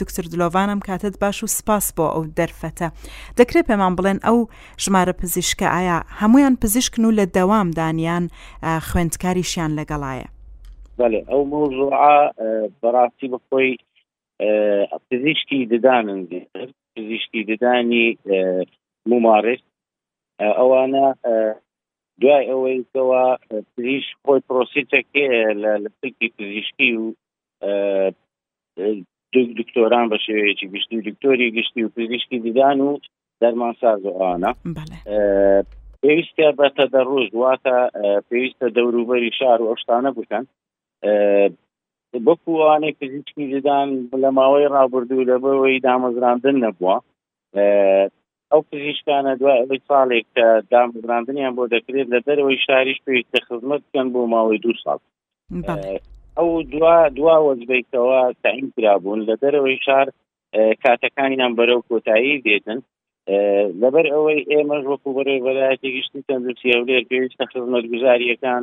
دکتر دلۆڤان ئەم کاتەت باش و سپاس بۆ ئەو دەرفەتە. دەکرێت پێمان بڵێن ئەو ژمارە پزیشکە ئایا هەمویان پزیشکن و لە دەوام دانیان خوێندکاریشیان لەگەڵایە؟ بەێ ئەو مەوزوع بەڕاستی بەخۆی پزیشکی ددانن پزیشکی ددانی ممارس ئەوانە دوای ئەوەی کەوا پزیش خۆی پرۆسیتەکێ لە سلکی پزیشکی و دکتۆران بە شێوەیەکی گشتی و دکتۆری گشتی و پزیشکی ددان و دەرمانساز و ئەوانە پێویستە بە تەدەڕۆژ واتە پێویستە دەوروبەری شار و ئەشتانە بکەن بەکووانەی پزیشکی ددان لە ماوەی ڕابردوو لەبەوەی دامەزراندن نەبووە ئەو پزیشکانە دوای ئەوەی ساڵێک کە دامەزراندنیان بۆ دەکرێت لە دەرەوەی شاریش پێویستە خزمەت بکەن بۆ ماوەی دوو ساڵ. ئەو دوا دوا وەزبەیتەوە تەعین کرابوون لە دەرەوەی شار کاتەکانیان بەرەو کۆتایی دێتن لەبەر ئەوەی ئێمەش وەکو بەرەوەی بەلایەتی گشتی تەندروستی هەولێر پێویستە خزمەت گوزاریەکان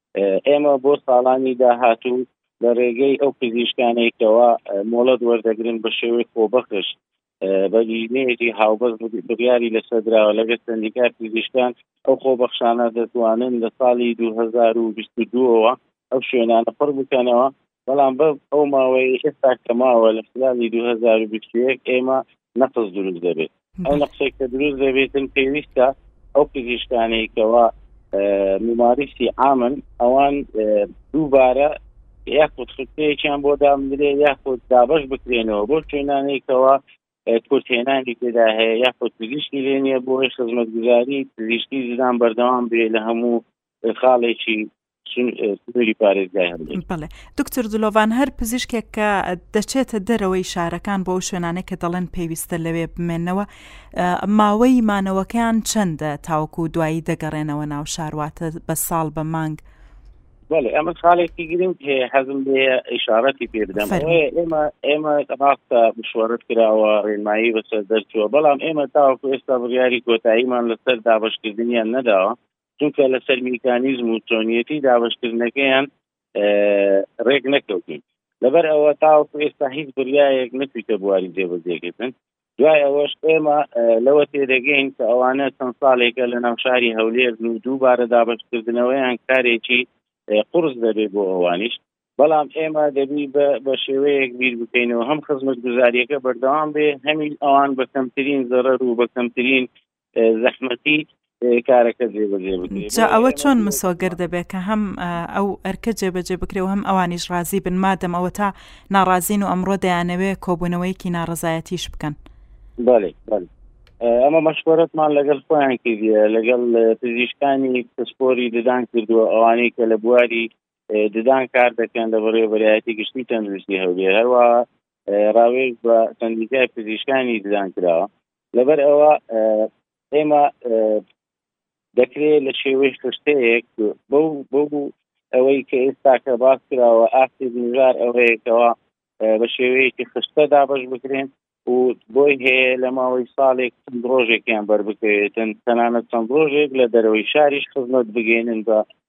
ئێمە بۆ ساڵانی داهاتوو لە ڕێگەی ئەو پزیشکانەی کەوا مۆڵەت وەردەگرن بە شێوەی خۆبەخش بە لیژنەیەکی هاوبەز بڕیاری لەسەر دراوە لەگە سندیکا پزیشکان ئەو خۆبەخشانە دەتوانن لە ساڵی 2022ەوە ئەو شوێنانە پڕ بکەنەوە بەڵام بە ئەو ماوەی ئێستا کە ماوە لە سلالی دوو هەزار و بیست و یەک ئێمە نەقس دروست دەبێت ئەو نەقسێک کە دروست دەبێتن پێویستە ئەو پزیشکانەی کەەوە مماریسی ئامن ئەوان دووبارە یاخود خستەیەکیان بۆ دامدرێ یاخود دابش بکرێنەوە بۆ شوێنانێکەوە کورتێنانی تێدا هەیە یاخود پزیشتی لێ نیە بۆی خزمەتگوزاری پزیشتی زدان بەردەوام بێ لە هەموو خاڵێکی بڵێ دکتر دلۆڤان هەر پزیشکێک کە دەچێتە دەرەوەی شارەکان بۆ شوێنانێک کە دەڵێن پێویستە لەوێ بمێنەوە ماوەی مانەوەکەیان چەندە تاوەکو و دوایی دەگەڕێنەوە ناو شارواتە بە ساڵ بە مانگ بەڵێ ئەمە خاڵێکی گرنگ هەیە حەزم لێ ئیشارەتی پێ بدەم ئێمە ئێمە ڕاستە بشوارت کراوە ڕێنمایی بەسەر دەرچووە بەڵام ئێمە تاوەکو ئێستا بڕیاری کۆتاییمان لەسەر دابشکردنیان نەداوە چونکە لەسەر میکانیزم و چۆنیەتی دابشکردنەکەیان ڕێک نەکەوتین لەبەر ئەوە تاوەکو ئێستا هیچ بریایەک نەتویتە بواری جێبەجێکردن دوای ئەوەش ئێمە لەوە تێدەگەین کە ئەوانە چەند ساڵێکە لە ناو شاری هەولێر و دووبارە دابشکردنەوەیان کارێکی قرس دەبێ بۆ ئەوانیش بەڵام ئێمە دەبی بە شێوەیەک بیر بکەینەوە هەم خزمەت گوزاریەکە بەردەوام بێ هەمی ئەوان بە کەمترین زەرەر و بە کەمترین زەحمەتی کارەکە جێبەجێ بکرێت جا ئەوە چۆن مسۆگەر دەبێت کە هەم ئەو ئەرکە جێبەجێ بکرێ و هەم ئەوانیش ڕازی بن مادەم ئەوە تا ناڕازین و ئەمڕۆ دەیانەوێت کۆبوونەوەیەکی ناڕزایەتیش بکەن بەێ ئەمە مەشوەرەتمان لەگەڵ خۆیان کردە لەگەڵ پزیشکانی پسپۆری ددان کردووە ئەوانەی کە لە بواری ددان کار دەکەن لە بەڕێوەبەرایەتی گشتی تەندروستی هەولێر هەروە ڕاوێژ بە تەندیزای پزیشکانی ددان کراوە لەبەر ئەوە ئێمە دەکرێت لە شێوەی خشتەیەک بەو بەو ئەوەی کە ئێستاکە باس کراوە ئاستی نژار ئەوەیەکەوە بە شێوەیەکی خشتە دابش بکرێن و بۆی هەیە لە ماوەی ساڵێک چەند ڕۆژێکیان بەربکەوێتن تەنانە چەند ڕۆژێک لە دەرەوەی شاریش خزمەت بگەێنن بە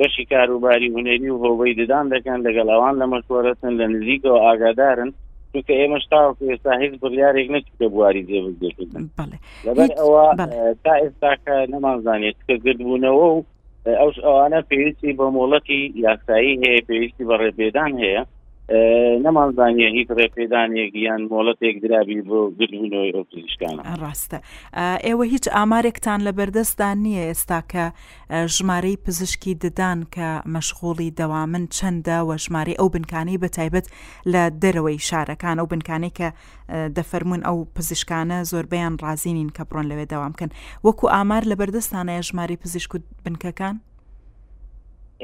بەشی کاروباری هونەری و هۆبەی ددان دەکەن لەگەڵ ئەوان لە مەشوەرەتن لە نزیکەوە ئاگادارن چونکە ئێمەش تاوەکو ئێستا هیچ بڕیارێک نەچووتە بواری جێبەجێکردن بەڵێ لەبەر هیچ- ئەوە بەڵێ. اه، تا ئێستاکە نەمانزانێت کە گردبوونەوە و اه، ئەوش ئەوانە پێویستی بە مۆڵەتی یاسایی هەیە پێویستی بە ڕێپێدان هەیە اه، نەمانزانیە هیچ ڕێپێدانێک یان مۆڵەتێک درابی بۆ گردبوونەوەی ئەو پزیشکانە ڕاستە ئا، ئێوە هیچ ئامارێکتان لە بەردەستدا نییە ئێستا کە ژمارەی پزشکی ددان کە مەشغوڵی دەوامن چەندە و ژمارەی ئەو بنکانەی بە تایبەت لە دەرەوەی شارەکان ئەو بنکانەی کە دەفەرمونون ئەو پزیشکانە زۆربیان ڕازینین کە بڕۆن لەوێ داوام بکەن وەکو ئامار لە بەردەستانەیە ژماری پزیشک و بنکەکان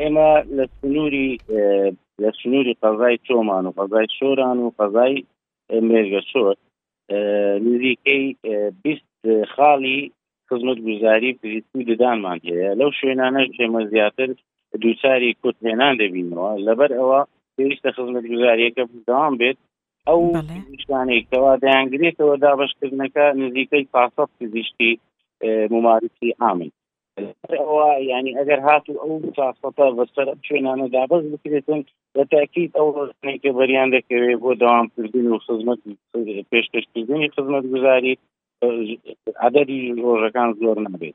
ئێمە لە سنووری لە سنووری قەزای چۆمان و قەزای شۆران و قەزای مێژە شۆر نزیکەی بیست خاڵی خزمەت گوزاری پزیستی ددانمان هەیە لەو شوێنانە شێمە زیاتر دووچاری کوتهێنان دەبینەوە لەبەر ئەوە پێویستە خزمەت گوزاریەکە بەردەوام بێت ئەو شتانەی کەوا دەیانگرێتەوە دابشکردنەکە نزیکەی پاسە پزیشتی ممارسی ئامن ئەوە یعنی ئەگەر هات و ئەو ساسەتە بەسەر شوێنانە دابەز بکرێتن بە تاکیت ئەو ڕۆژنێکە بەریان دەکەوێت بۆ داوامکردن و خزمەت پێشکەشکردنی خزمەت گوزاری عددی ڕۆژەکان زۆر نابێت